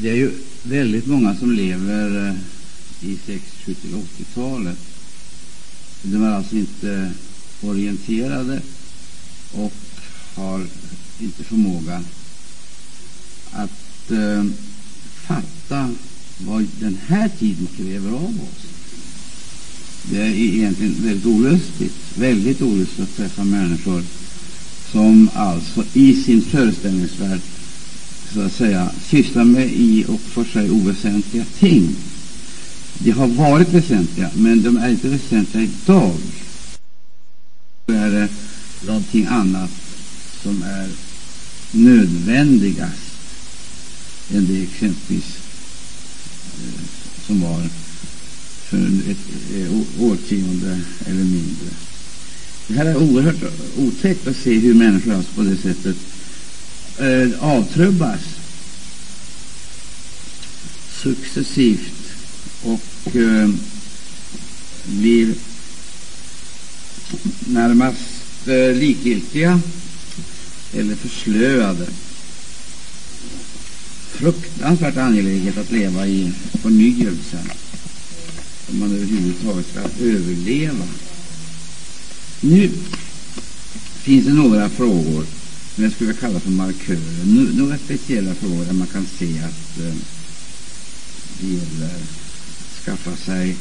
Det är ju väldigt många som lever eh, i 60-, 70 80-talet. De är alltså inte orienterade och har inte förmåga att eh, fatta vad den här tiden kräver av oss. Det är egentligen väldigt olustigt, väldigt olustigt att träffa människor som alltså i sin föreställningsvärld så att säga sysslar med i och för sig oväsentliga ting. De har varit väsentliga, men de är inte väsentliga idag. Då är det någonting annat som är nödvändigast än det exempelvis eh, som var för ett eh, årtionde eller mindre. Det här är oerhört otäckt att se hur människor alltså på det sättet eh, avtrubbas successivt och eh, blir närmast eh, likgiltiga eller förslöade. Fruktansvärt angeläget att leva i förnyelsen om man överhuvudtaget ska överleva. Nu finns det några frågor som jag skulle vilja kalla för markörer. Några speciella frågor där man kan se att eh, det gäller att skaffa sig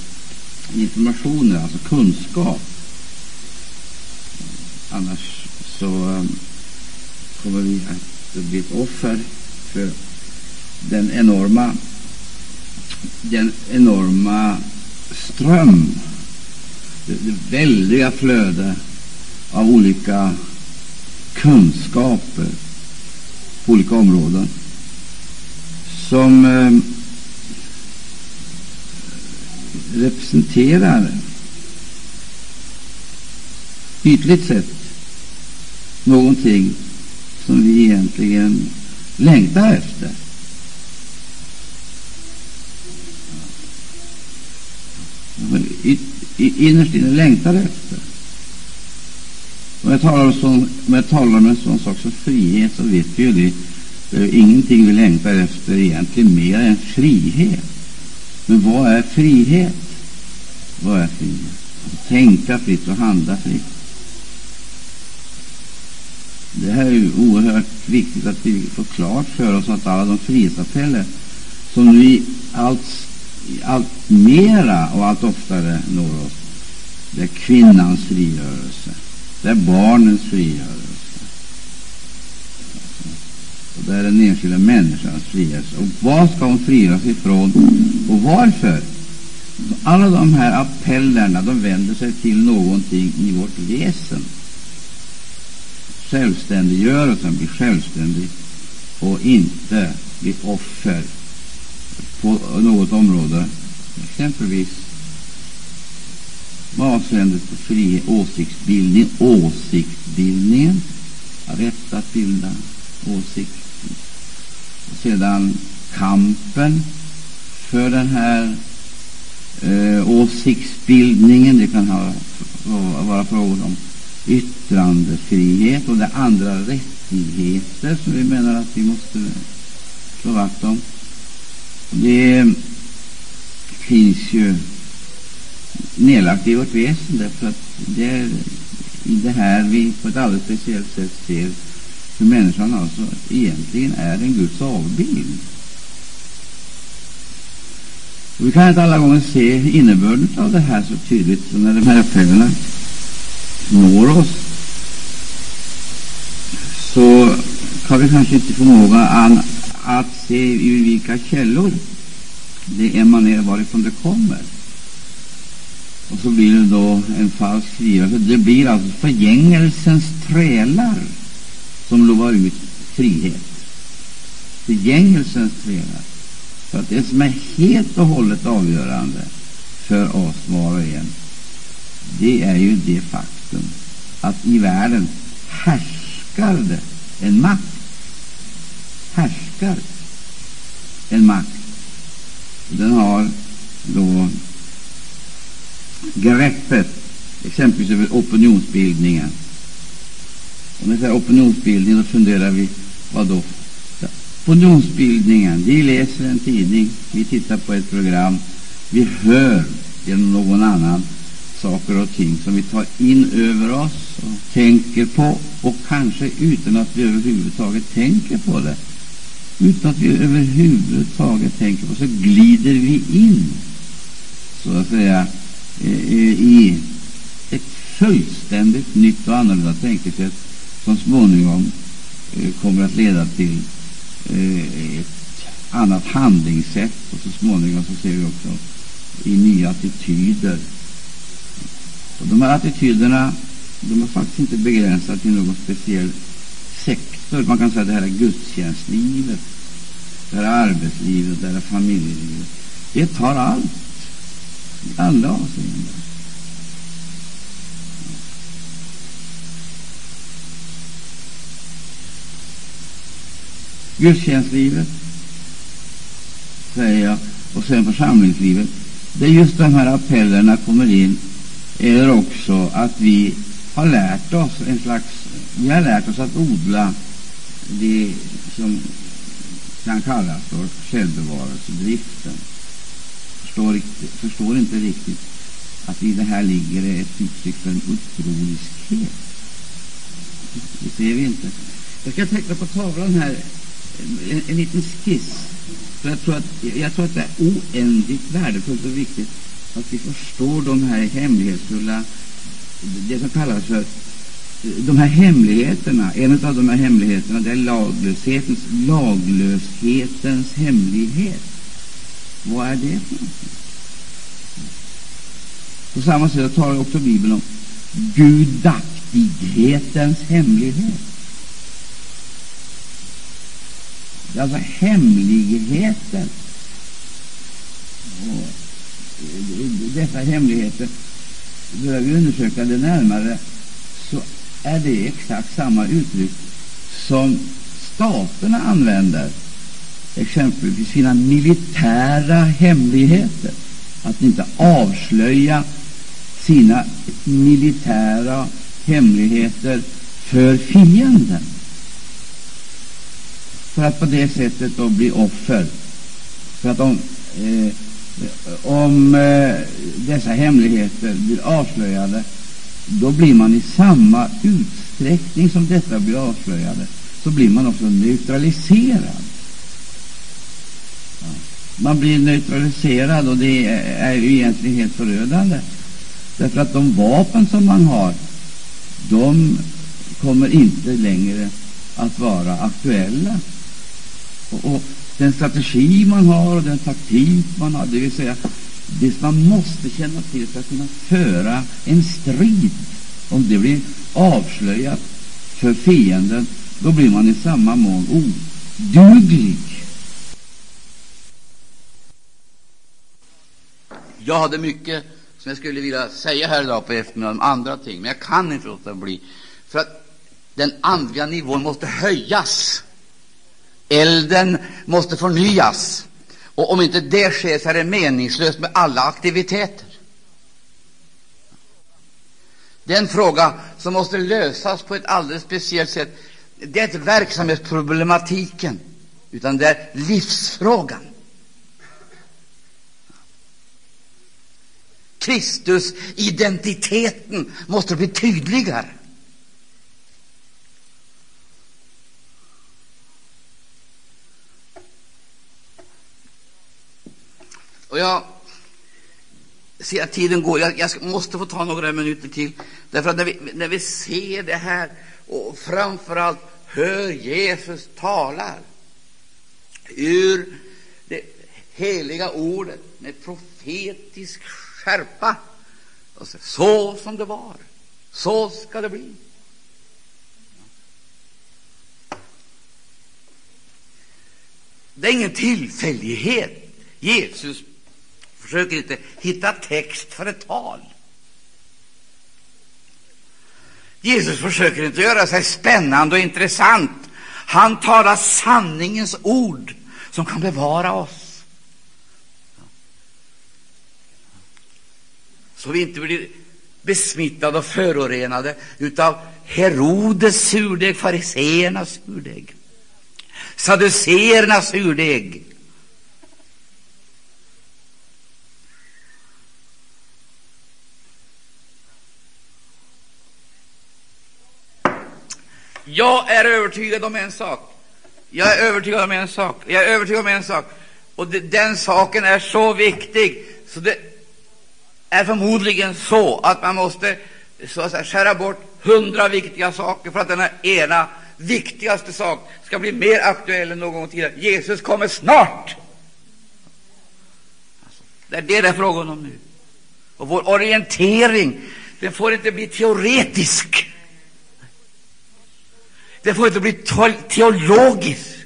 informationer, alltså kunskap. Annars så eh, kommer vi att bli ett offer för den enorma, den enorma ström, det, det väldiga flöde av olika kunskaper på olika områden som eh, representerar ytligt sett någonting som vi egentligen längtar efter. Innerst inne längtar efter. Om jag talar om, sån, om jag talar om en sån sak som frihet så vet vi ju det. det ingenting vi längtar efter egentligen mer än frihet. Men vad är frihet? Vad är frihet? Att tänka fritt och handla fritt. Det här är ju oerhört viktigt att vi får klart för oss att alla de frihetsapeller som vi allt, allt mera och allt oftare når oss, det är kvinnans frigörelse. Det är barnens frigörelse. Och det är den enskilda människans frigörelse. Och vad ska hon frigöras ifrån och varför? Alla de här appellerna de vänder sig till någonting i vårt väsen. Självständiggörelsen, bli självständig och inte bli offer på något område, exempelvis med avseende på fri åsiktsbildning, åsiktsbildningen, rätt att bilda åsikt. Och sedan kampen för den här eh, åsiktsbildningen. Det kan ha, vara frågor om yttrandefrihet och det andra rättigheter som vi menar att vi måste slå vakt om. Det eh, finns ju nedlagt i vårt väsen därför att det är i det här vi på ett alldeles speciellt sätt ser hur människan alltså egentligen är en Guds avbild. Och vi kan inte alla gånger se innebörden av det här så tydligt som när de här appellerna når oss så har vi kanske inte förmåga att, se ur vilka källor det emanerar, varifrån det kommer. Och så blir det då en falsk frigörelse. Det blir alltså förgängelsens trälar som lovar ut frihet. Förgängelsens trälar. För att det som är helt och hållet avgörande för oss var och en, det är ju det faktum att i världen härskar det en makt. Härskar en makt. Den har då greppet exempelvis över opinionsbildningen. Om vi säger opinionsbildning, då funderar vi, vad då? opinionsbildningen. Vi läser en tidning, vi tittar på ett program, vi hör genom någon annan saker och ting som vi tar in över oss och tänker på, och kanske utan att vi överhuvudtaget tänker på det. Utan att vi överhuvudtaget tänker på så glider vi in, så att säga, i ett fullständigt nytt och annorlunda tänkesätt som småningom eh, kommer att leda till eh, ett annat handlingssätt och så småningom så ser vi också i nya attityder. Och de här attityderna de är faktiskt inte begränsade till någon speciell sektor. Man kan säga att det här är gudstjänstlivet, det här är arbetslivet, det här är familjelivet. Det tar allt, i alla avseenden. Gudstjänstlivet, säger jag, och sen församlingslivet. Det är just de här appellerna kommer in, eller också att vi har lärt oss en slags, vi har lärt oss att odla det som kan kallas för självbevarelsedriften. Förstår, förstår inte riktigt att i det här ligger ett uttryck för en upproriskhet. Det ser vi inte. Jag ska teckna på tavlan här en, en liten skiss. För jag, tror att, jag tror att det är oändligt värdefullt och viktigt att vi förstår de här hemlighetsfulla, det som kallas för de här hemligheterna. En av de här hemligheterna det är laglöshetens, laglöshetens hemlighet. Vad är det för någonting? På samma sätt talar också Bibeln om gudaktighetens hemlighet. Det är alltså hemligheten. Och eh, dessa hemligheter, behöver vi undersöka det närmare, så är det exakt samma uttryck som staterna använder, exempelvis sina militära hemligheter. Att inte avslöja sina militära hemligheter för fienden för att på det sättet då bli offer. För att om, eh, om eh, dessa hemligheter blir avslöjade, då blir man i samma utsträckning som detta blir avslöjade, så blir man också neutraliserad. Man blir neutraliserad, och det är ju egentligen helt förödande. Därför att de vapen som man har, de kommer inte längre att vara aktuella och, och den strategi man har och den taktik man har, det vill säga det man måste känna till för att kunna föra en strid, om det blir avslöjat för fienden, då blir man i samma mån oduglig. Jag hade mycket som jag skulle vilja säga här idag på eftermiddagen om andra ting, men jag kan inte låta bli. För att den andliga nivån måste höjas. Elden måste förnyas. Och om inte det sker så är det meningslöst med alla aktiviteter. Det är en fråga som måste lösas på ett alldeles speciellt sätt. Det är inte verksamhetsproblematiken, utan det är livsfrågan. Kristus-identiteten måste bli tydligare. Och jag ser att tiden går. Jag, jag, måste få ta några minuter till. Därför att när vi, när vi ser det här och framför allt hör Jesus talar ur det heliga ordet med profetisk skärpa. Och så, så som det var, så ska det bli. Det är ingen tillfällighet. Jesus försöker inte hitta text för ett tal. Jesus försöker inte göra sig spännande och intressant. Han talar sanningens ord som kan bevara oss. Så vi inte blir besmittade och förorenade av Herodes surdeg, fariseernas surdeg. Saduceernas surdeg. Jag är övertygad om en sak. Jag är övertygad om en sak. Jag är övertygad om en sak. Och det, den saken är så viktig, så det är förmodligen så att man måste så att säga, skära bort hundra viktiga saker för att denna ena viktigaste sak ska bli mer aktuell än någon gång tidigare. Jesus kommer snart! Alltså, det är det det är frågan om nu. Och vår orientering den får inte bli teoretisk. Den får inte bli teologisk.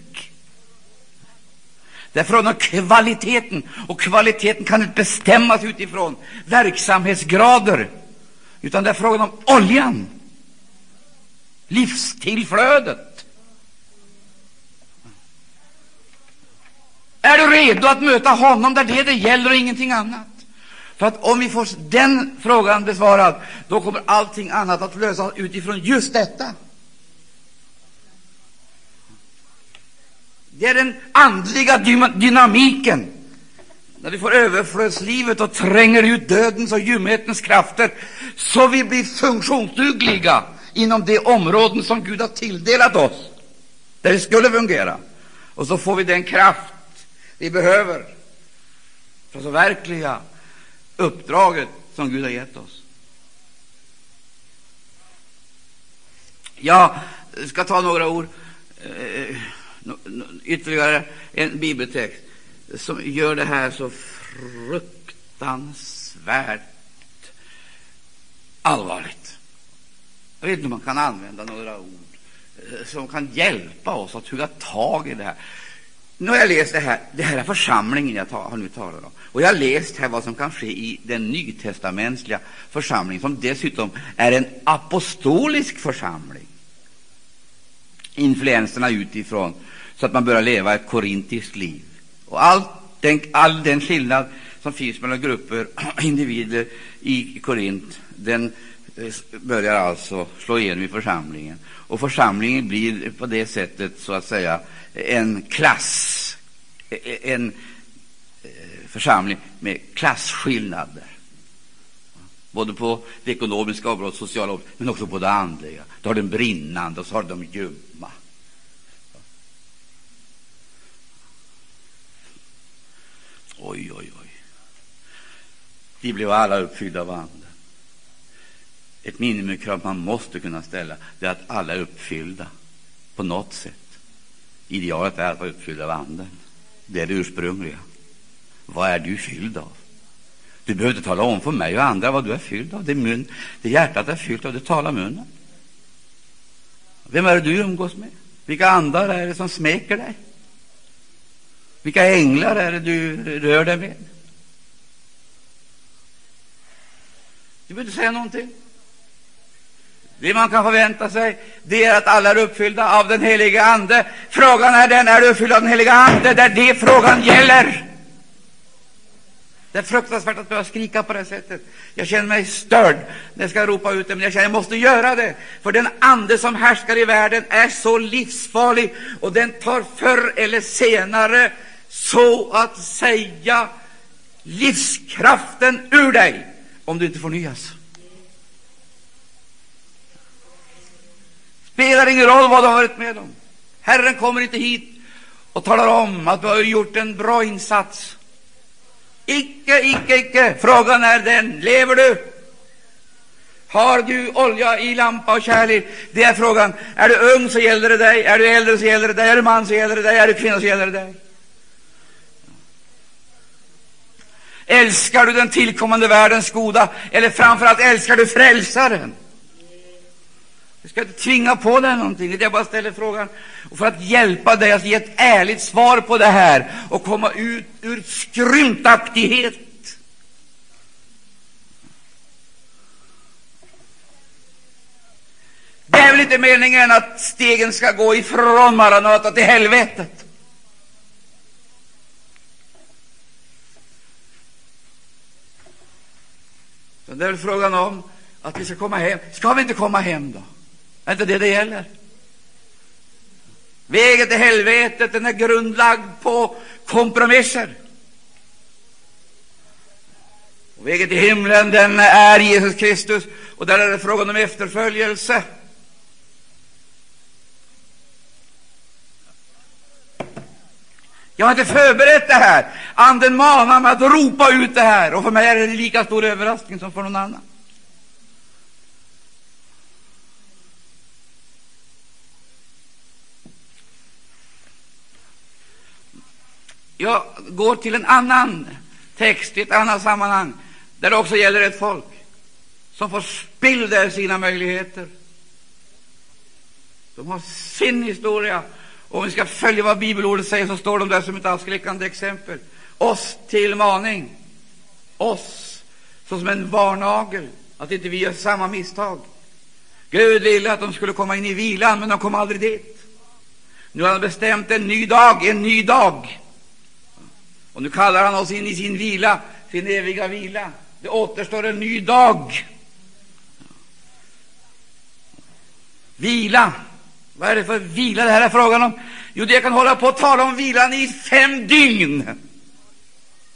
Det är frågan om kvaliteten, och kvaliteten kan inte bestämmas utifrån verksamhetsgrader, utan det är frågan om oljan, livstillflödet. Är du redo att möta honom där det det gäller och ingenting annat? För att om vi får den frågan besvarad, då kommer allting annat att lösas utifrån just detta. Det är den andliga dynamiken. När vi får överflödslivet och tränger ut dödens och ljumhetens krafter så vi blir funktionsdugliga inom de områden som Gud har tilldelat oss, där det skulle fungera. Och så får vi den kraft vi behöver för att förverkliga uppdraget som Gud har gett oss. Jag ska ta några ord eh, ytterligare en bibeltext som gör det här så fruktansvärt allvarligt. Jag vet inte om man kan använda några ord eh, som kan hjälpa oss att hugga tag i det här. Nu har jag läst det här. Det här är församlingen jag har nu talar om. Och jag har läst här vad som kan ske i den nytestamentliga församlingen, som dessutom är en apostolisk församling. Influenserna utifrån så att man börjar leva ett korintiskt liv. Och all den, all den skillnad som finns mellan grupper och individer i Korint, den eh, börjar alltså slå igenom i församlingen. Och församlingen blir på det sättet så att säga en klass, eh, en eh, församling med klasskillnader. Både på det ekonomiska området, sociala området, men också på det andliga. Du har den brinnande och så har du de ljumma. Oj, oj, oj. De blev alla uppfyllda av Anden. Ett minimikrav man måste kunna ställa det är att alla är uppfyllda på något sätt. Idealet är att vara uppfylld av Anden. Det är det ursprungliga. Vad är du fylld av? Du behöver inte tala om för mig och andra vad du är fylld av. Det, mun, det hjärtat är fyllt av, det talar munnen. Vem är det du umgås med? Vilka andar är det som smeker dig? Vilka änglar är det du rör dig med? Du behöver inte säga någonting. Det man kan förvänta sig det är att alla är uppfyllda av den heliga Ande. Frågan är den, är du uppfylld av den heliga Ande? Det är det frågan gäller. Det är fruktansvärt att behöva skrika på det sättet. Jag känner mig störd när jag ska ropa ut det, men jag känner att jag måste göra det. För den ande som härskar i världen är så livsfarlig, och den tar förr eller senare så att säga livskraften ur dig om du inte förnyas. spelar ingen roll vad du har varit med om. Herren kommer inte hit och talar om att du har gjort en bra insats. Icke, icke, icke. Frågan är den, lever du? Har du olja i lampa och kärlek? Det är frågan. Är du ung så gäller det dig. Är du äldre så gäller det dig. Är du man så gäller det dig. Är du kvinna så gäller det dig. Älskar du den tillkommande världens goda, eller framför allt älskar du frälsaren? Jag ska inte tvinga på dig någonting, jag bara ställer frågan och för att hjälpa dig att ge ett ärligt svar på det här och komma ut ur skrymtaktighet. Det är väl inte meningen att stegen ska gå ifrån Maranata till helvetet? Det är väl frågan om att vi ska komma hem. Ska vi inte komma hem då? Är inte det det gäller? Vägen till helvetet den är grundlagd på kompromisser. Och vägen till himlen den är Jesus Kristus, och där är det frågan om efterföljelse. Jag har inte förberett det här. Anden manar mig att ropa ut det här, och för mig är det lika stor överraskning som för någon annan. Jag går till en annan text i ett annat sammanhang, där det också gäller ett folk som får spilda sina möjligheter. De har sin historia. Och om vi ska följa vad bibelordet säger, så står de där som ett avskräckande exempel. Oss till maning. Oss såsom en varnagel, att inte vi gör samma misstag. Gud ville att de skulle komma in i vilan, men de kom aldrig dit. Nu har han bestämt en ny dag, en ny dag. Och nu kallar han oss in i sin vila, sin eviga vila. Det återstår en ny dag. Vila. Vad är det för vila det här är frågan om? Jo, det kan hålla på att tala om vilan i fem dygn.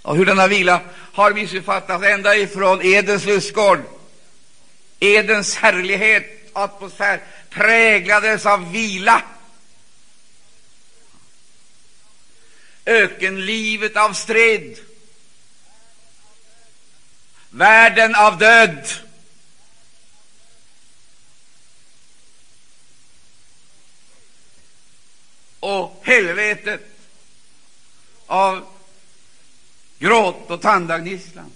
Och hur denna vila har missuppfattats ända ifrån Edens lustgård. Edens härlighet, atmosfär, präglades av vila. ökenlivet av strid, världen av död. Och helvetet av gråt och tandagnisslan.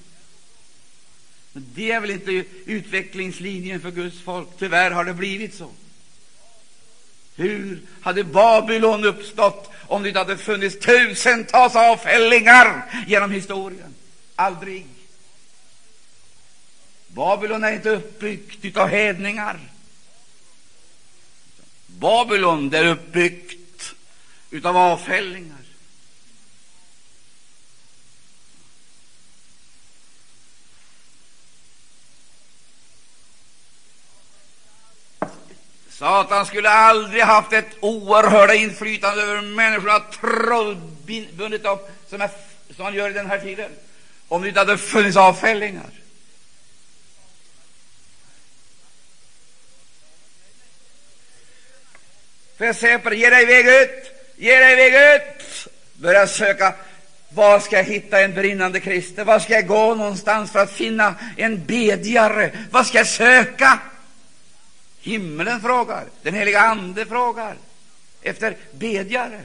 Men det är väl inte utvecklingslinjen för Guds folk. Tyvärr har det blivit så. Hur hade Babylon uppstått om det inte hade funnits tusentals avfällingar genom historien? Aldrig. Babylon är inte uppbyggt av hedningar. Babylon är uppbyggt Utav avfällingar. Satan skulle aldrig haft ett oerhörda inflytande över människorna, trollbundet upp som, är, som han gör i den här tiden, om det inte hade funnits avfällingar. För jag säger på ge dig iväg ut, ge dig iväg ut, börja söka var ska jag hitta en brinnande kristen? Var ska jag gå någonstans för att finna en bedjare? Vad ska jag söka? Himlen frågar, den heliga Ande frågar efter bedjare.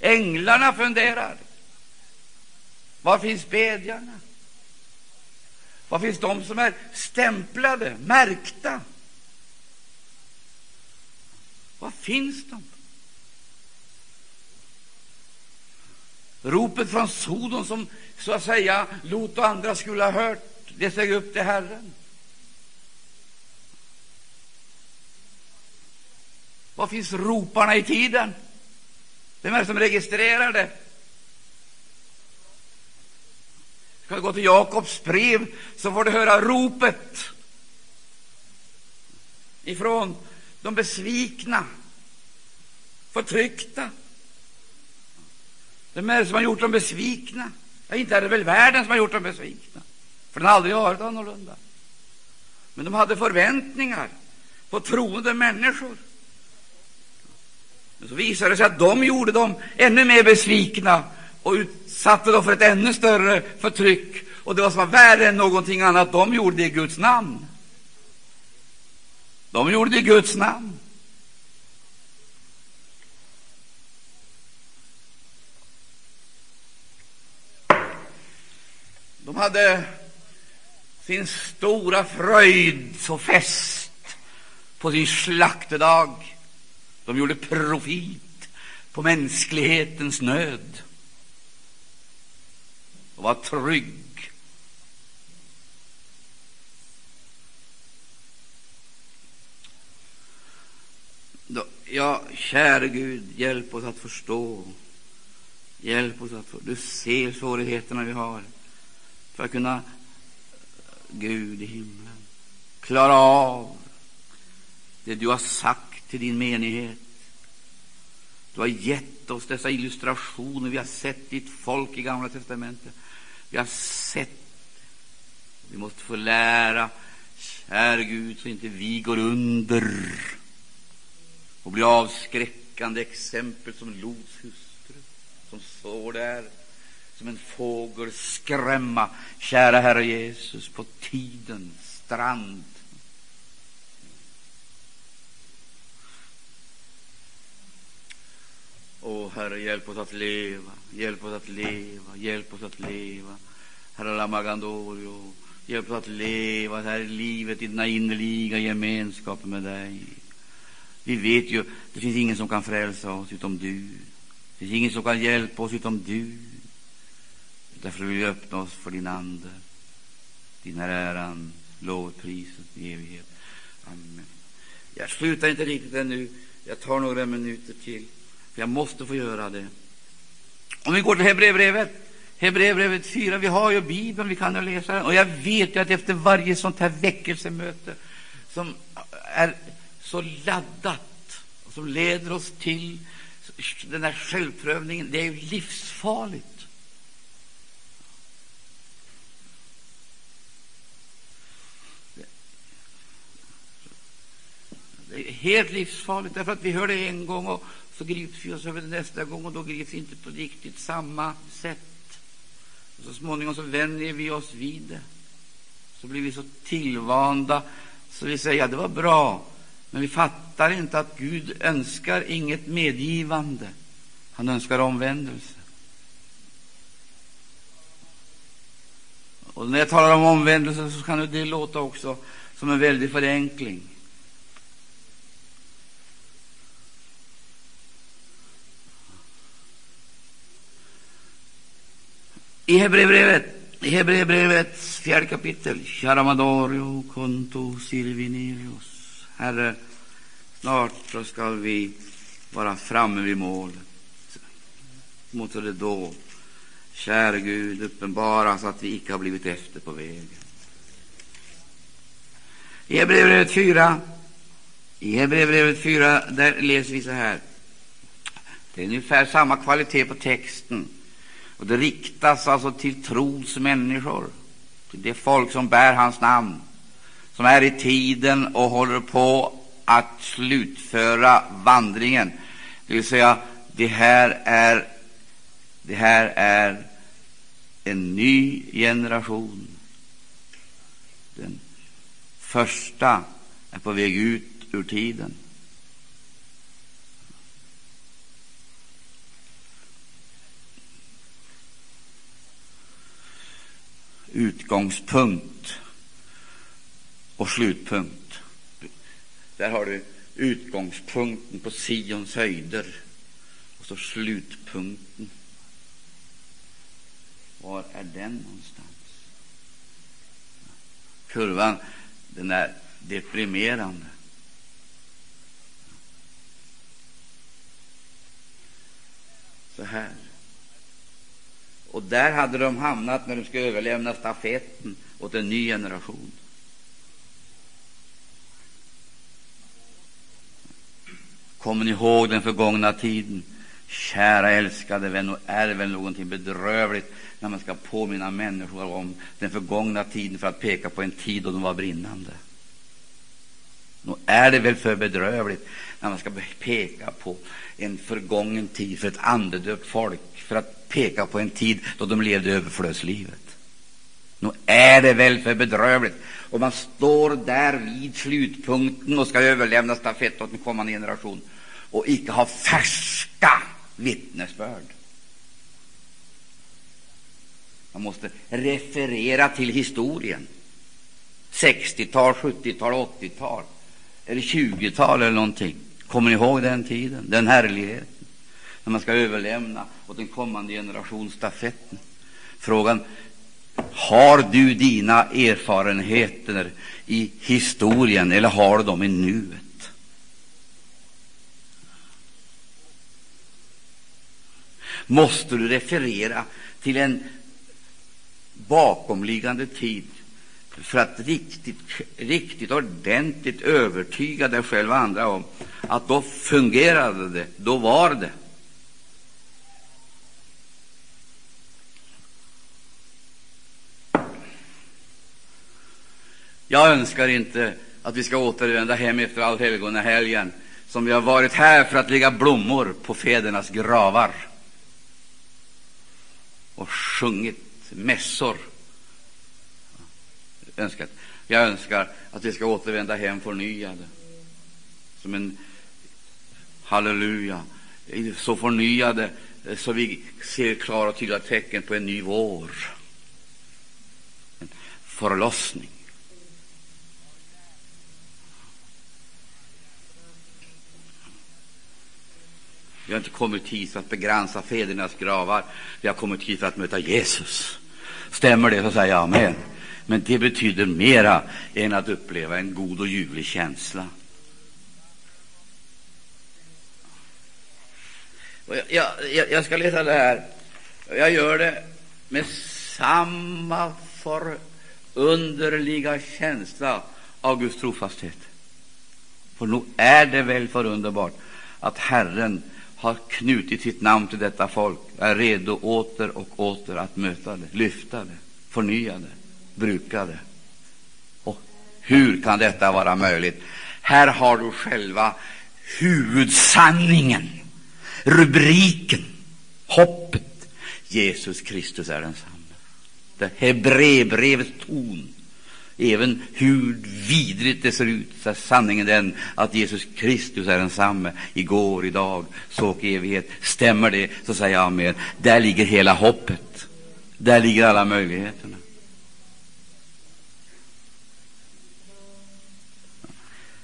Änglarna funderar. Var finns bedjarna? Var finns de som är stämplade, märkta? Var finns de? Ropet från Sodom, som så att säga Lot och andra skulle ha hört, det steg upp till Herren. Var finns roparna i tiden? Vem är det som registrerar det? Ska gå till Jakobs brev, så får du höra ropet ifrån de besvikna, förtryckta. Vem är det som har gjort dem besvikna? Ja, inte är det väl världen som har gjort dem besvikna, för den har aldrig varit annorlunda. Men de hade förväntningar på troende människor. Men så visade det sig att de gjorde dem ännu mer besvikna och utsatte dem för ett ännu större förtryck. Och det var som var värre än någonting annat. De gjorde det i Guds namn. De gjorde det i Guds namn. De hade sin stora fröjd och fest på sin slaktedag. De gjorde profit på mänsklighetens nöd och var trygg. Ja, käre Gud, hjälp oss att förstå. Hjälp oss att förstå. Du ser svårigheterna vi har för att kunna, eh, Gud i himlen, klara av det du har sagt till din menighet. Du har gett oss dessa illustrationer. Vi har sett ditt folk i Gamla testamentet. Vi har sett. Vi måste få lära, käre Gud, så inte vi går under och blir avskräckande exempel som Lots hustru, som står där som en fågel skrämma, kära Herre Jesus, på tidens strand. Åh, Herre, hjälp oss att leva, hjälp oss att leva, hjälp oss att leva. Herre Lamagandorio, hjälp oss att leva det här livet i den innerliga gemenskapen med dig. Vi vet ju, det finns ingen som kan frälsa oss utom du. Det finns ingen som kan hjälpa oss utom du. Därför vill vi öppna oss för din Ande. Din äran, lovpriset i evighet. Amen. Jag slutar inte riktigt ännu. Jag tar några minuter till. För jag måste få göra det. Om vi går till Hebreerbrevet, Hebreerbrevet 4, vi har ju Bibeln, vi kan ju läsa den. Och jag vet ju att efter varje sånt här väckelsemöte som är så laddat och som leder oss till den här självprövningen, det är ju livsfarligt. Det är helt livsfarligt, därför att vi hör det en gång och så grips vi oss över det nästa gång och då grips vi inte på riktigt samma sätt. Och så småningom så vänjer vi oss vid det. Så blir vi så tillvanda så vi säger ja, det var bra, men vi fattar inte att Gud önskar inget medgivande. Han önskar omvändelse. Och när jag talar om omvändelse så kan det låta också som en väldig förenkling. I Hebreerbrevet, i Hebreerbrevets fjärde kapitel, Charamadorio conto silvinerius. Herre, snart så skall vi vara framme vid målet. Måtte det då, käre Gud, uppenbaras att vi icke har blivit efter på vägen. I Hebreerbrevet 4, i Hebreerbrevet 4, där läser vi så här. Det är ungefär samma kvalitet på texten. Och det riktas alltså till trons människor, till det folk som bär hans namn, som är i tiden och håller på att slutföra vandringen. Det vill säga, det här är, det här är en ny generation. Den första är på väg ut ur tiden. Utgångspunkt och slutpunkt. Där har du utgångspunkten på Sions höjder och så slutpunkten. Var är den någonstans? Kurvan, den är deprimerande. Så här. Och där hade de hamnat när de skulle överlämna stafetten åt en ny generation. Kommer ni ihåg den förgångna tiden? Kära älskade vän, och är väl någonting bedrövligt när man ska påminna människor om den förgångna tiden för att peka på en tid då de var brinnande. Nog är det väl för bedrövligt när man ska peka på en förgången tid för ett andedöpt folk för att peka på en tid då de levde överflödslivet. Nu är det väl för bedrövligt om man står där vid slutpunkten och ska överlämna stafett åt en kommande generation och icke ha färska vittnesbörd. Man måste referera till historien. 60-tal, 70-tal, 80-tal eller 20-tal eller någonting. Kommer ni ihåg den tiden, den härligheten? När man ska överlämna åt en kommande generation stafetten. Frågan har du dina erfarenheter i historien eller har du dem i nuet? Måste du referera till en bakomliggande tid för att riktigt, riktigt ordentligt övertyga dig själv och andra om att då fungerade det, då var det. Jag önskar inte att vi ska återvända hem efter allhelgonahelgen som vi har varit här för att lägga blommor på fädernas gravar och sjungit mässor. Önskat. Jag önskar att vi ska återvända hem förnyade. Som en halleluja, så förnyade eh, så vi ser klara och tydliga tecken på en ny vår. En förlossning. Vi har inte kommit hit för att begränsa fädernas gravar. Vi har kommit hit för att möta Jesus. Stämmer det så säger jag amen. Men det betyder mera än att uppleva en god och ljuvlig känsla. Jag, jag, jag ska läsa det här. Jag gör det med samma förunderliga känsla av Guds trofasthet. För nog är det väl förunderbart att Herren har knutit sitt namn till detta folk, är redo åter och åter att möta det, lyfta det, förnya det, bruka det. Och hur kan detta vara möjligt? Här har du själva huvudsanningen, rubriken, hoppet. Jesus Kristus är densamme. Det Hebreerbrevets ton Även hur vidrigt det ser ut, så är sanningen den att Jesus Kristus är densamme igår, idag, så och evighet. Stämmer det, så säger jag amen. Där ligger hela hoppet. Där ligger alla möjligheterna.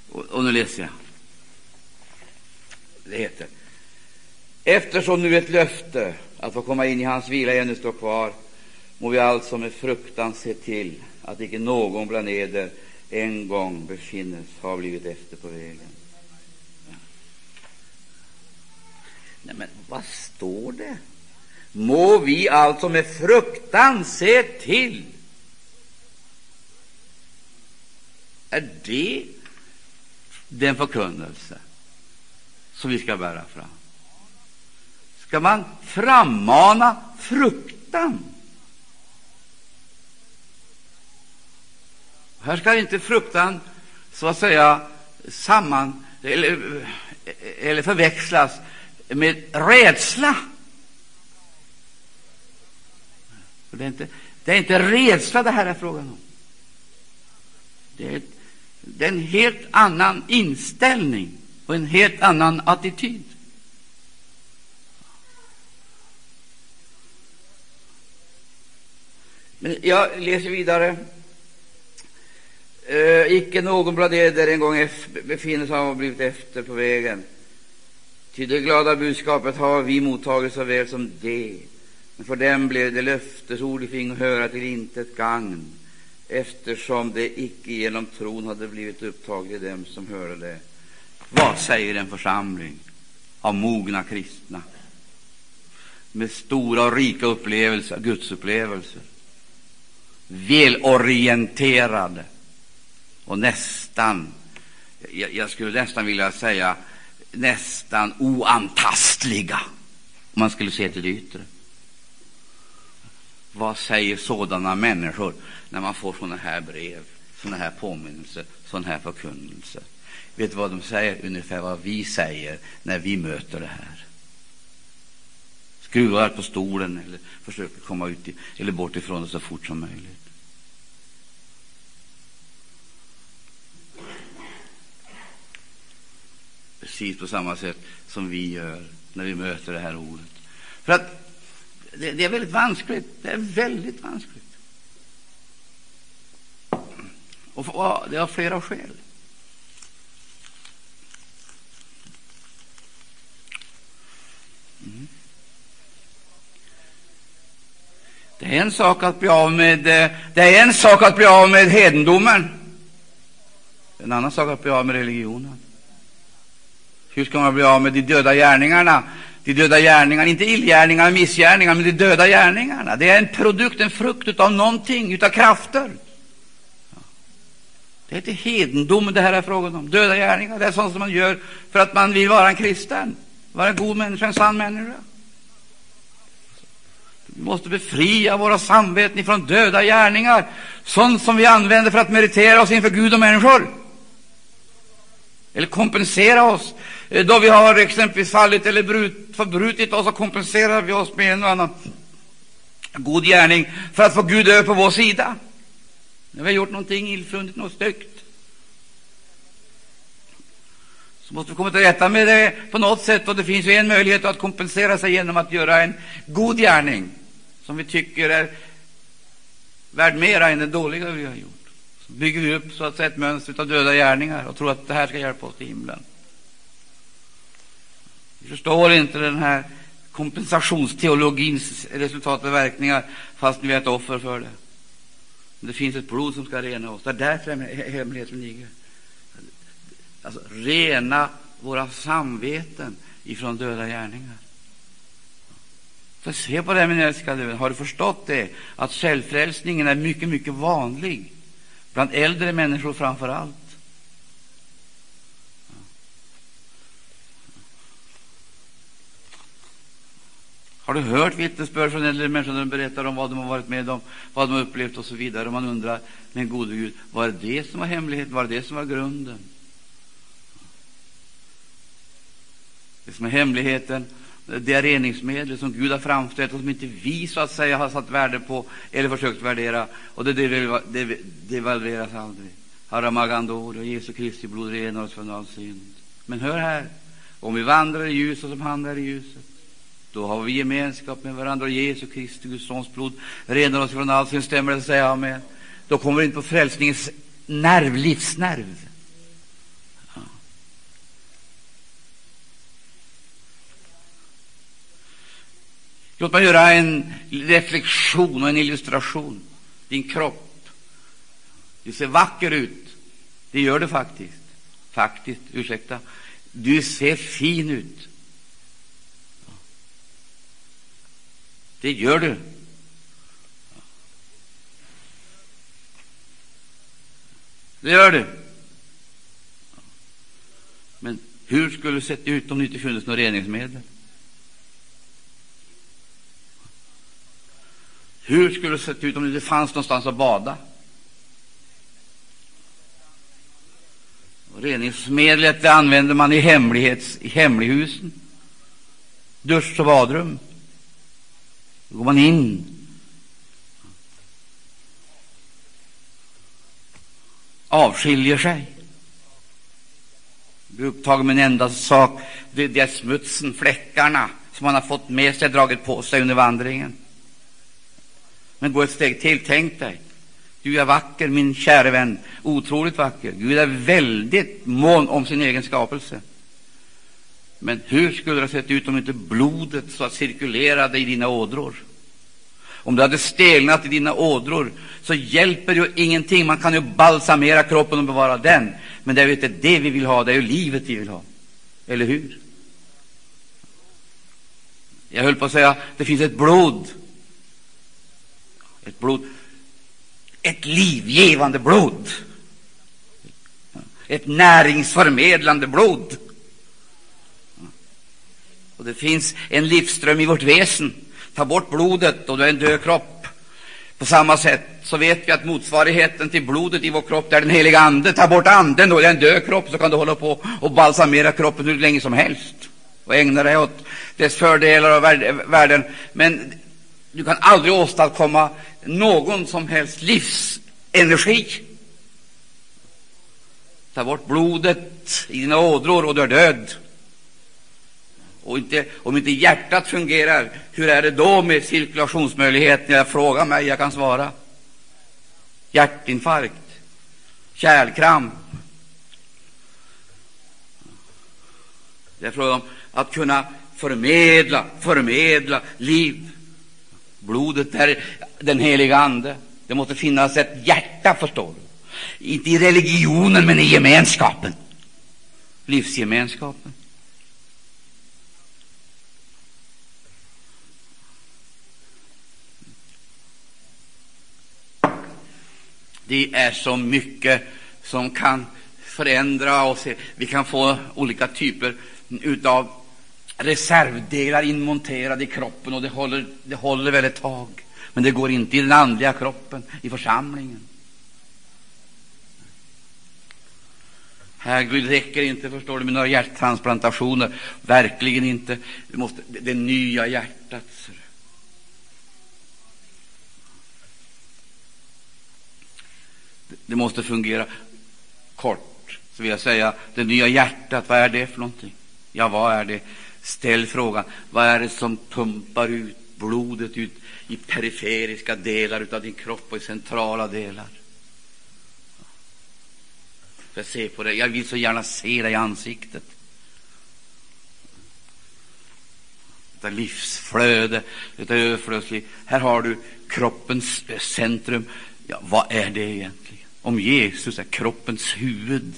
Och, och nu läser jag. Det heter Eftersom nu ett löfte att få komma in i hans vila ännu står kvar, må vi alltså med fruktan se till att icke någon bland eder en gång befinnes ha blivit efter på vägen. Nej, men vad står det? Må vi alltså med fruktan se till. Är det den förkunnelse som vi ska bära fram? Ska man frammana fruktan? Här ska inte fruktan så att säga samman eller, eller förväxlas med rädsla. Det är, inte, det är inte rädsla det här är frågan om. Det är, det är en helt annan inställning och en helt annan attityd. Men jag läser vidare Uh, icke någon bland eder en gång befinner sig och blivit efter på vägen. Ty det glada budskapet har vi mottagit så väl som det. Men för dem blev det löftesord de fick höra till intet gagn, eftersom det icke genom tron hade blivit upptaget i dem som hörde det. Vad säger en församling av mogna kristna med stora och rika upplevelser, gudsupplevelser, välorienterade, och nästan, jag, jag skulle nästan vilja säga nästan oantastliga, om man skulle se till det yttre. Vad säger sådana människor när man får sådana här brev, sådana här påminnelser, sådana här förkunnelser? Vet du vad de säger? Ungefär vad vi säger när vi möter det här. Skruvar på stolen eller försöker komma ut i, eller bort ifrån det så fort som möjligt. Precis på samma sätt som vi gör när vi möter det här ordet. För att det, det är väldigt vanskligt. Det är väldigt vanskligt. Och för, det har flera skäl. Mm. Det är en sak att bli av med, eh, det är en sak att bli av med hedendomen. En annan sak att bli av med religionen. Hur ska man bli av med de döda gärningarna? De döda gärningarna, inte illgärningar, missgärningar, men de döda gärningarna. Det är en produkt, en frukt av någonting, utav krafter. Det är inte hedendomen det här är frågan om. Döda gärningar, det är sånt som man gör för att man vill vara en kristen, vara en god människa, en sann människa. Vi måste befria våra samveten från döda gärningar, sånt som vi använder för att meritera oss inför Gud och människor. Eller kompensera oss. Eh, då vi har exempelvis fallit eller brut, förbrutit oss, så kompenserar vi oss med en och annan god gärning för att få Gud över på vår sida. När vi har gjort någonting illfundigt, något styggt, så måste vi komma till rätta med det på något sätt. Och det finns ju en möjlighet att kompensera sig genom att göra en god gärning som vi tycker är värd mera än det dåliga vi har gjort. Så bygger vi upp så att säga, ett mönster av döda gärningar och tror att det här ska hjälpa oss till himlen. Vi förstår inte den här kompensationsteologins resultat och verkningar fast vi är ett offer för det. Men det finns ett blod som ska rena oss. Det är därför hemligheten ligger. Alltså, rena våra samveten ifrån döda gärningar. Så se på det, min älskade vän. Har du förstått det? Att självfrälsningen är mycket, mycket vanlig. Bland äldre människor framför allt. Har du hört vittnesbörd från äldre människor när de berättar om vad de har varit med om, vad de har upplevt och så vidare? Och man undrar, men gode Gud, var det det som var hemligheten? Var det det som var grunden? Det som är hemligheten, det är reningsmedel som Gud har framställt och som inte vi så att säga har satt värde på eller försökt värdera. Och det, det devalveras aldrig. Haramagandor och Jesu Kristi blod renar oss från all synd. Men hör här, om vi vandrar i ljuset som han är i ljuset, då har vi gemenskap med varandra. Och Jesu Kristi, Guds sons blod, renar oss från all sin Stämmer det? Säga amen. Då kommer vi in på frälsningens nerv, livsnerv. Låt mig göra en reflektion och en illustration. Din kropp. Du ser vacker ut. Det gör du faktiskt. Faktiskt, ursäkta. Du ser fin ut. Det gör du. Det gör du. Men hur skulle det sett ut om det inte funnits något reningsmedel? Hur skulle det sett ut om det inte fanns någonstans att bada? Och reningsmedlet det använder man i, hemlighets, i hemlighusen, dusch och badrum. Då går man in. Avskiljer sig. Blir upptagen med en enda sak. Det, det är smutsen, fläckarna, som man har fått med sig, dragit på sig under vandringen. Men gå ett steg till. Tänk dig. Du är vacker, min käre vän. Otroligt vacker. Gud är väldigt mån om sin egen skapelse. Men hur skulle det ha sett ut om inte blodet så att cirkulerade i dina ådror? Om det hade stelnat i dina ådror så hjälper ju ingenting. Man kan ju balsamera kroppen och bevara den, men det är ju inte det vi vill ha, det är ju livet vi vill ha. Eller hur? Jag höll på att säga det finns ett blod. Ett blod. Ett livgivande blod. Ett näringsförmedlande blod. Och det finns en livsström i vårt väsen. Ta bort blodet och du är en död kropp. På samma sätt så vet vi att motsvarigheten till blodet i vår kropp är den heliga Ande. Ta bort anden och det är en död kropp så kan du hålla på och balsamera kroppen hur länge som helst och ägna dig åt dess fördelar och värden. Men du kan aldrig åstadkomma någon som helst livsenergi. Ta bort blodet i dina ådror och du är död. Och inte, om inte hjärtat fungerar, hur är det då med cirkulationsmöjligheten? Jag frågar mig, jag kan svara. Hjärtinfarkt, kärlkramp. Det är fråga om att kunna förmedla, förmedla liv. Blodet är den heliga Ande. Det måste finnas ett hjärta, förstår du. Inte i religionen, men i gemenskapen. Livsgemenskapen. Det är så mycket som kan förändra oss. Vi kan få olika typer av reservdelar inmonterade i kroppen och det håller, det håller väl ett tag. Men det går inte i den andliga kroppen, i församlingen. Här räcker inte, förstår du, med några hjärttransplantationer. Verkligen inte. Det, måste, det, det nya hjärtat. Det, måste fungera. Kort så vill jag säga, det nya hjärtat, vad är det för någonting? Ja, vad är det? Ställ frågan, vad är det som pumpar ut blodet ut i periferiska delar av din kropp och i centrala delar? För se på dig. Jag vill så gärna se dig i ansiktet. Detta livsflöde, detta överflödsliv. Här har du kroppens eh, centrum. Ja, vad är det egentligen? Om Jesus är kroppens huvud.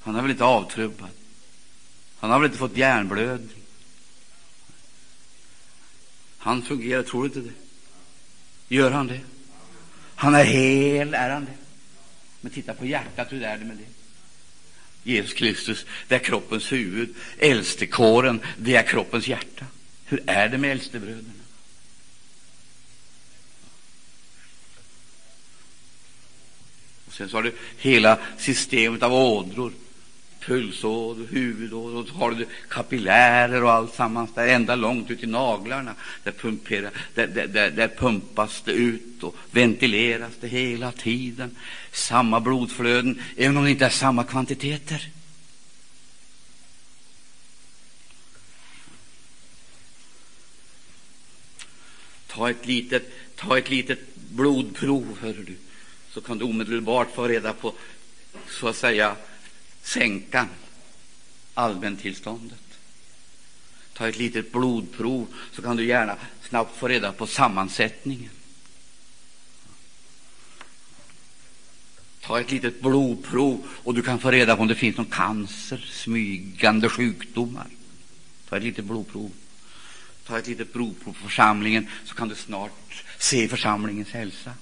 Han är väl inte avtrubbad? Han har väl inte fått hjärnblödning? Han fungerar, tror du inte det? Gör han det? Han är hel, är han det? Men titta på hjärtat, hur är det med det? Jesus Kristus, det är kroppens huvud. Äldstekåren, det är kroppens hjärta. Hur är det med äldstebröderna? Och sen så har du hela systemet av ådror pulsåder, huvudådror, och så har du kapillärer och allt sammans där ända långt ut i naglarna. Där, pumperar, där, där, där, där pumpas det ut och ventileras det hela tiden. Samma blodflöden, även om det inte är samma kvantiteter. Ta ett litet, ta ett litet blodprov, hör du, så kan du omedelbart få reda på, så att säga, sänka allmäntillståndet. Ta ett litet blodprov så kan du gärna snabbt få reda på sammansättningen. Ta ett litet blodprov och du kan få reda på om det finns någon cancer, smygande sjukdomar. Ta ett litet blodprov. Ta ett litet blodprov på församlingen så kan du snart se församlingens hälsa.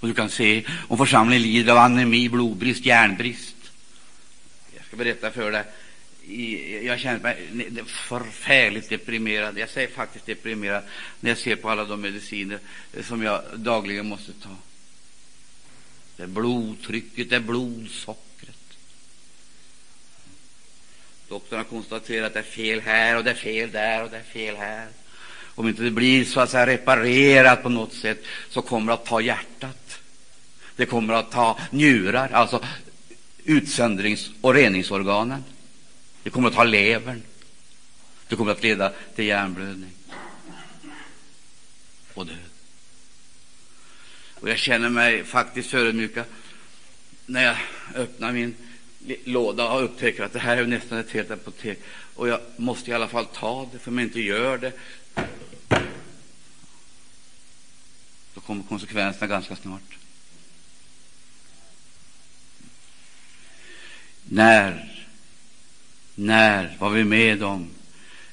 Och du kan se om församlingen lider av anemi, blodbrist, järnbrist. Jag ska berätta för dig. Jag känner mig förfärligt deprimerad. Jag säger faktiskt deprimerad när jag ser på alla de mediciner som jag dagligen måste ta. Det är blodtrycket, det är blodsockret. Doktorn har konstaterat att det är fel här och det är fel där och det är fel här. Om inte det blir så att säga reparerat på något sätt så kommer det att ta hjärtat. Det kommer att ta njurar, alltså utsöndrings och reningsorganen. Det kommer att ta levern. Det kommer att leda till hjärnblödning och död. Och jag känner mig faktiskt förödmjukad när jag öppnar min låda och upptäcker att det här är nästan ett helt apotek. Och jag måste i alla fall ta det, för om jag inte gör det då kommer konsekvenserna ganska snart. När, när var vi med om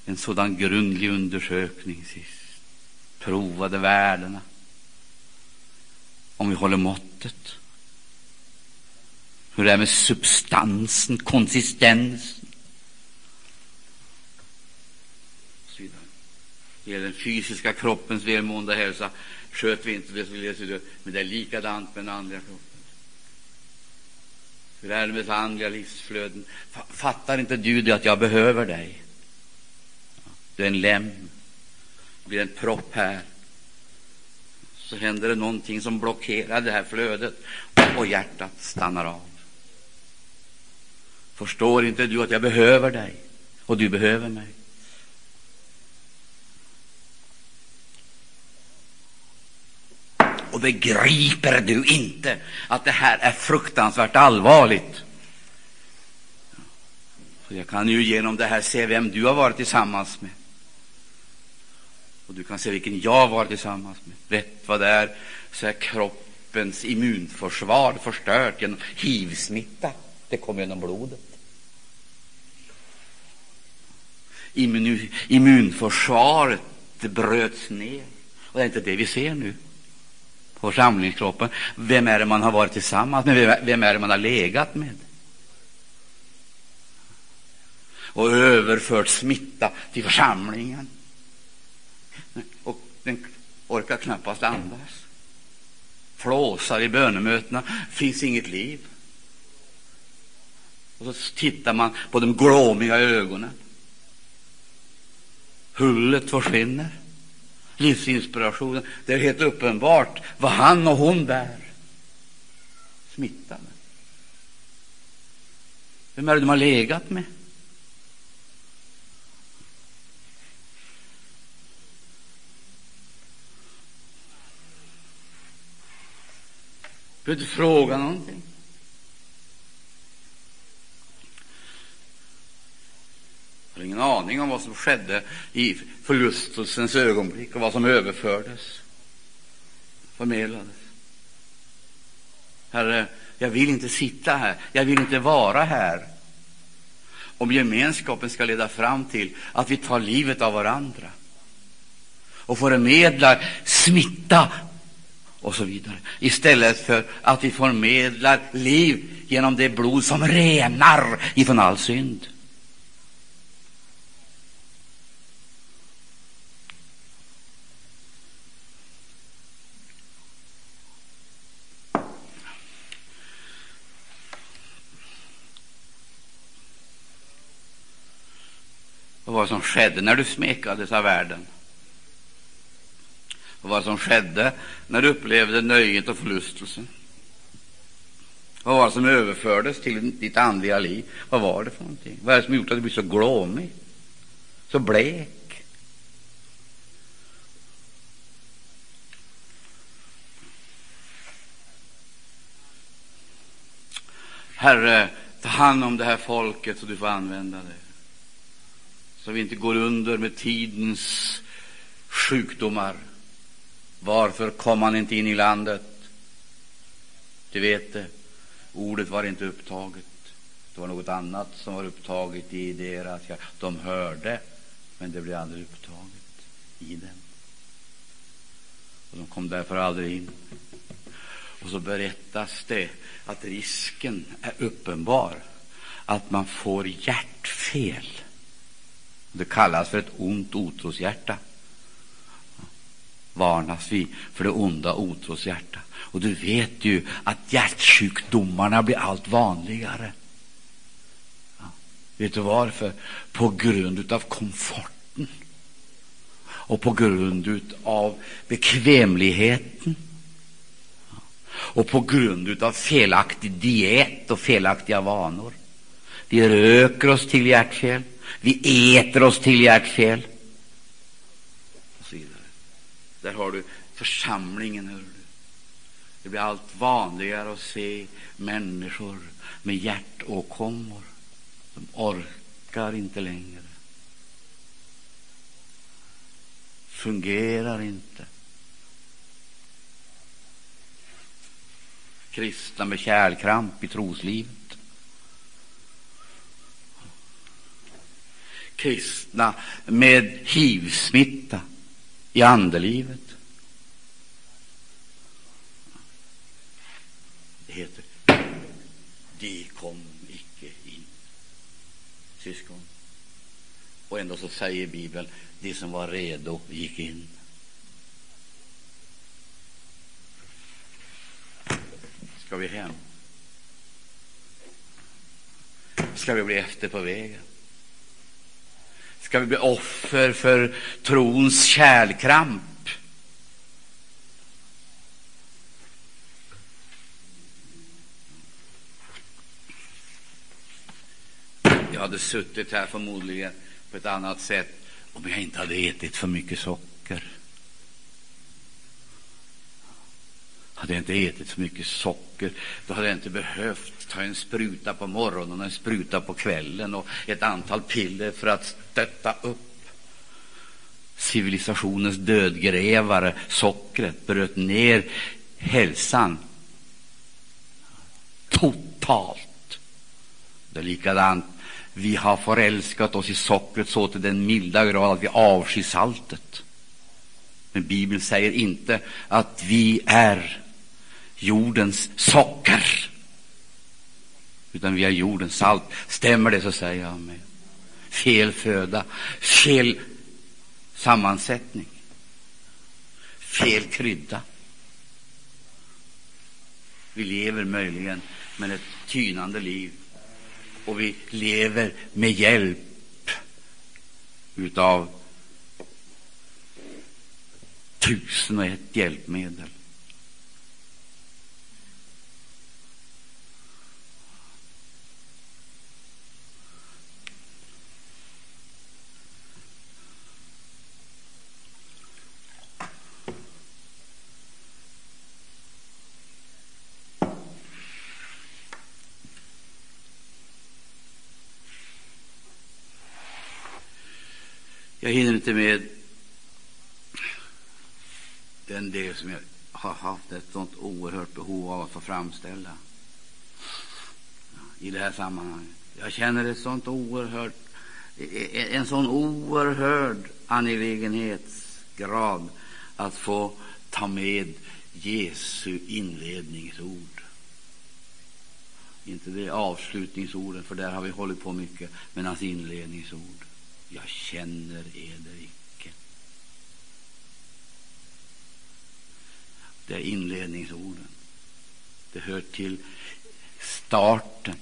en sådan grundlig undersökning sist? Provade värdena. Om vi håller måttet. Hur det är med substansen, konsistensen. Det gäller den fysiska kroppens välmående och hälsa. Sköter vi inte det så läser vi Men det är likadant med den andliga kroppen. Hur är det med andliga livsflöden? Fattar inte du det att jag behöver dig? Du är en lem. Det blir en propp här. Så händer det någonting som blockerar det här flödet och hjärtat stannar av. Förstår inte du att jag behöver dig och du behöver mig? Och begriper du inte att det här är fruktansvärt allvarligt? Så jag kan ju genom det här se vem du har varit tillsammans med. Och du kan se vilken jag har varit tillsammans med. Vet vad det är, så är kroppens immunförsvar förstört genom hivsmitta. Det kommer genom blodet. Immun, immunförsvaret bröts ner. Och det är inte det vi ser nu på församlingskroppen. Vem är det man har varit tillsammans med? Vem är det man har legat med? Och överfört smitta till församlingen. Och den orkar knappast andas. Flåsar i bönemötena, finns inget liv. Och så tittar man på de glåmiga ögonen. Hullet försvinner. Livsinspirationen. Det är helt uppenbart vad han och hon bär. Smittan. Vem är det de har legat med? Du behöver inte fråga någonting. Jag har ingen aning om vad som skedde i förlustelsens ögonblick och vad som överfördes, förmedlades. Herre, jag vill inte sitta här, jag vill inte vara här. Om gemenskapen ska leda fram till att vi tar livet av varandra och förmedlar smitta och så vidare. Istället för att vi förmedlar liv genom det blod som renar ifrån all synd. Skedde när du smekades av världen? och vad som skedde när du upplevde nöjet och förlustelsen. Vad var det som överfördes till ditt andliga liv? Vad var det för någonting? Vad är det som gjort att du blir så glåmig, så blek? Herre, ta hand om det här folket så du får använda det. Så vi inte går under med tidens sjukdomar varför kom han inte in i landet? Du vet det, ordet var inte upptaget. Det var något annat som var upptaget i deras De hörde, men det blev aldrig upptaget i dem. Och de kom därför aldrig in. Och så berättas det att risken är uppenbar att man får hjärtfel. Det kallas för ett ont otroshjärta varnas vi för det onda otroshjärta. Och du vet ju att hjärtsjukdomarna blir allt vanligare. Ja. Vet du varför? På grund av komforten och på grund av bekvämligheten och på grund av felaktig diet och felaktiga vanor. Vi röker oss till hjärtfel, vi äter oss till hjärtfel. Där har du församlingen. Hör du. Det blir allt vanligare att se människor med hjärtåkommor. De orkar inte längre. Fungerar inte. Kristna med kärlkramp i troslivet. Kristna med hivsmitta i andelivet. Det heter De kom icke in. Syskon. Och ändå så säger Bibeln de som var redo gick in. Ska vi hem? Ska vi bli efter på vägen? Ska vi bli offer för trons kärlkramp? Jag hade suttit här förmodligen på ett annat sätt om jag inte hade ätit för mycket socker. Hade jag inte ätit så mycket socker, då hade jag inte behövt ta en spruta på morgonen och en spruta på kvällen och ett antal piller för att stötta upp civilisationens dödgrävare, sockret, bröt ner hälsan totalt. Det är likadant. Vi har förälskat oss i sockret så till den milda grad att vi avskyr saltet. Men Bibeln säger inte att vi är jordens socker, utan vi är jordens salt. Stämmer det så säger jag med. Fel föda, fel sammansättning, fel krydda. Vi lever möjligen med ett tynande liv och vi lever med hjälp utav tusen och ett hjälpmedel. Jag hinner inte med den del som jag har haft ett sånt oerhört behov av att få framställa i det här sammanhanget. Jag känner ett sånt oerhört, en sån oerhörd angelägenhetsgrad att få ta med Jesu inledningsord. Inte det avslutningsorden, för där har vi hållit på mycket, men hans inledningsord. Jag känner eder icke. Det är inledningsorden. Det hör till starten.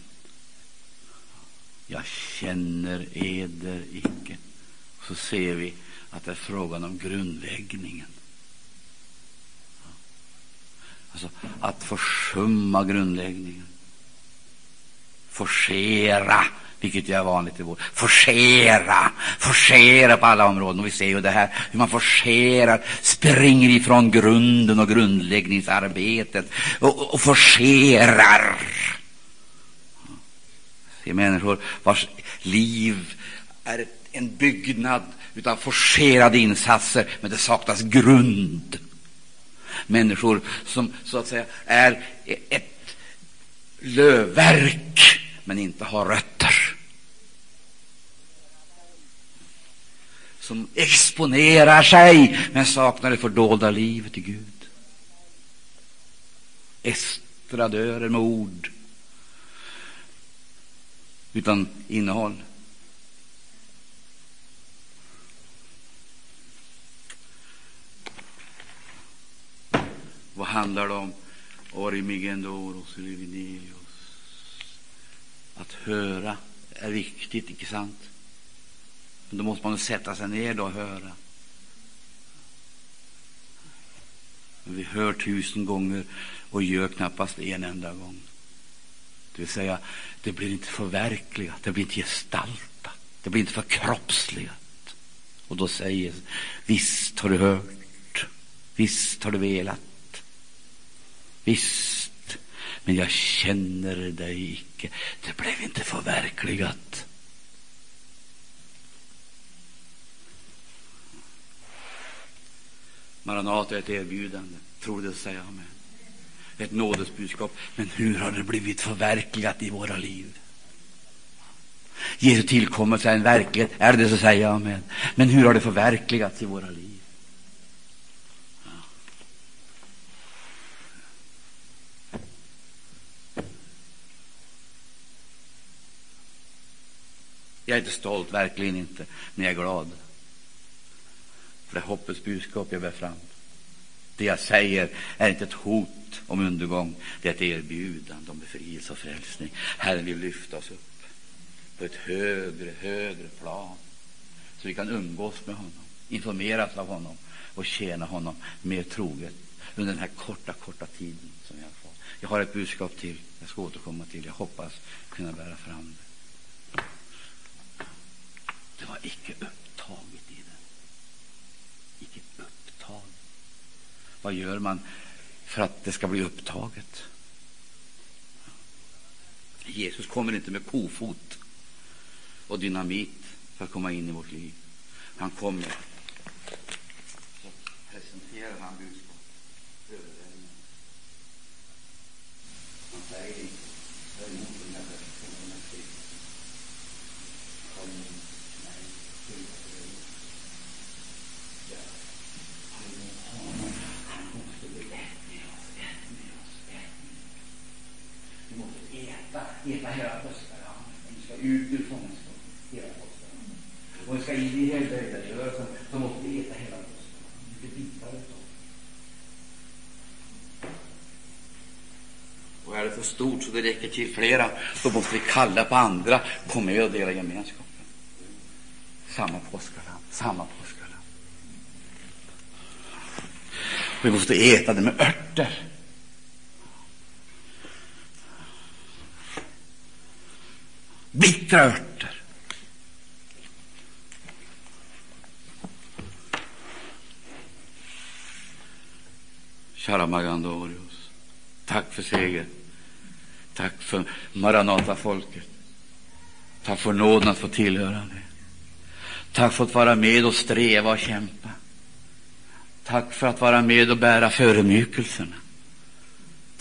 Jag känner eder icke. Så ser vi att det är frågan om grundläggningen. Alltså att försumma grundläggningen. Forcera vilket ju är vanligt i vår. Forcera, forcera på alla områden. Och vi ser ju det här hur man forcerar, springer ifrån grunden och grundläggningsarbetet och, och forcerar. Se människor vars liv är en byggnad utav forcerade insatser, men det saknas grund. Människor som så att säga är ett lövverk, men inte har rötter. Som exponerar sig men saknar det fördolda livet i Gud. Estradörer med ord utan innehåll. Vad handlar det om? Orimigendoros Att höra är viktigt, icke sant? Men då måste man sätta sig ner och höra. Men vi hör tusen gånger och gör knappast en enda gång. Det vill säga, det blir inte förverkligat, det blir inte gestaltat, det blir inte förkroppsligat. Och då säger visst har du hört, visst har du velat, visst, men jag känner dig icke. Det blev inte förverkligat. Maranata är ett erbjudande. Tror det, säger amen. Ett nådesbudskap. Men hur har det blivit förverkligat i våra liv? Jesu tillkommelse är en verklighet. Är det så, säger jag amen. Men hur har det förverkligats i våra liv? Jag är inte stolt, verkligen inte, men jag är glad. För det är hoppets budskap jag bär fram. Det jag säger är inte ett hot om undergång, det är ett erbjudande om befrielse och frälsning. Herren vill lyfta oss upp på ett högre, högre plan så vi kan umgås med honom, informeras av honom och tjäna honom mer troget under den här korta, korta tiden som jag har fått. Jag har ett budskap till, jag ska återkomma till. Jag hoppas kunna bära fram det. Det var icke upptaget Vad gör man för att det ska bli upptaget? Jesus kommer inte med kofot och dynamit för att komma in i vårt liv. Han kommer så presenterar han budskapet. Äta hela påskdagen. Du ska ut ur fångenskap. Hela påsken. Och vi ska in i helbrägdagörelsen så måste vi äta hela påsken. Lite bitar utav Och är det för stort så det räcker till flera, då måste vi kalla på andra. Kom med och dela gemenskapen. Samma påskalam, samma påskalam. Vi måste äta det med örter. Bittra örter. Kära Magandorius, tack för seger. Tack för Maranata-folket. Tack för nåden att få tillhöra det. Tack för att vara med och sträva och kämpa. Tack för att vara med och bära förödmjukelserna.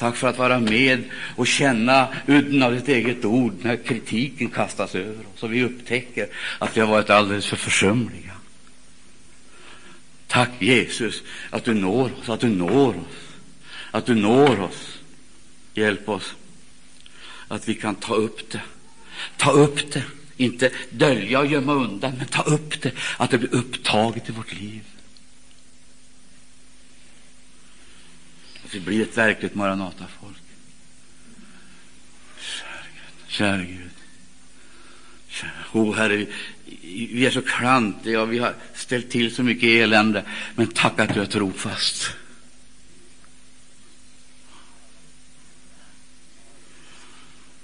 Tack för att vara med och känna udden av ditt eget ord när kritiken kastas över oss och vi upptäcker att vi har varit alldeles för försumliga. Tack Jesus att du når oss, att du når oss, att du når oss. Hjälp oss att vi kan ta upp det. Ta upp det, inte dölja och gömma undan, men ta upp det, att det blir upptaget i vårt liv. Att vi blir ett verkligt Maranata-folk. Käre Gud. Käre Gud. oh, Herre, vi, vi är så klantiga och vi har ställt till så mycket elände, men tack att du är trofast.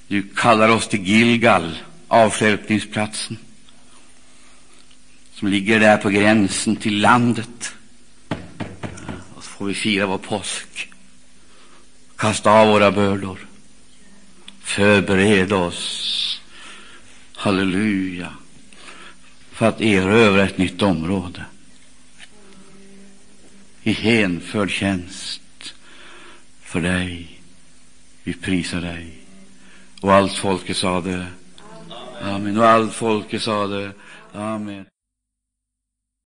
Du kallar oss till Gilgal, avstjälpningsplatsen, som ligger där på gränsen till landet. Och så får vi fira vår påsk, kasta av våra bördor, förbereda oss, halleluja, för att erövra ett nytt område i hänförd tjänst för dig. Vi prisar dig. Och allt folket sade Amen. Och allt folket sade Amen.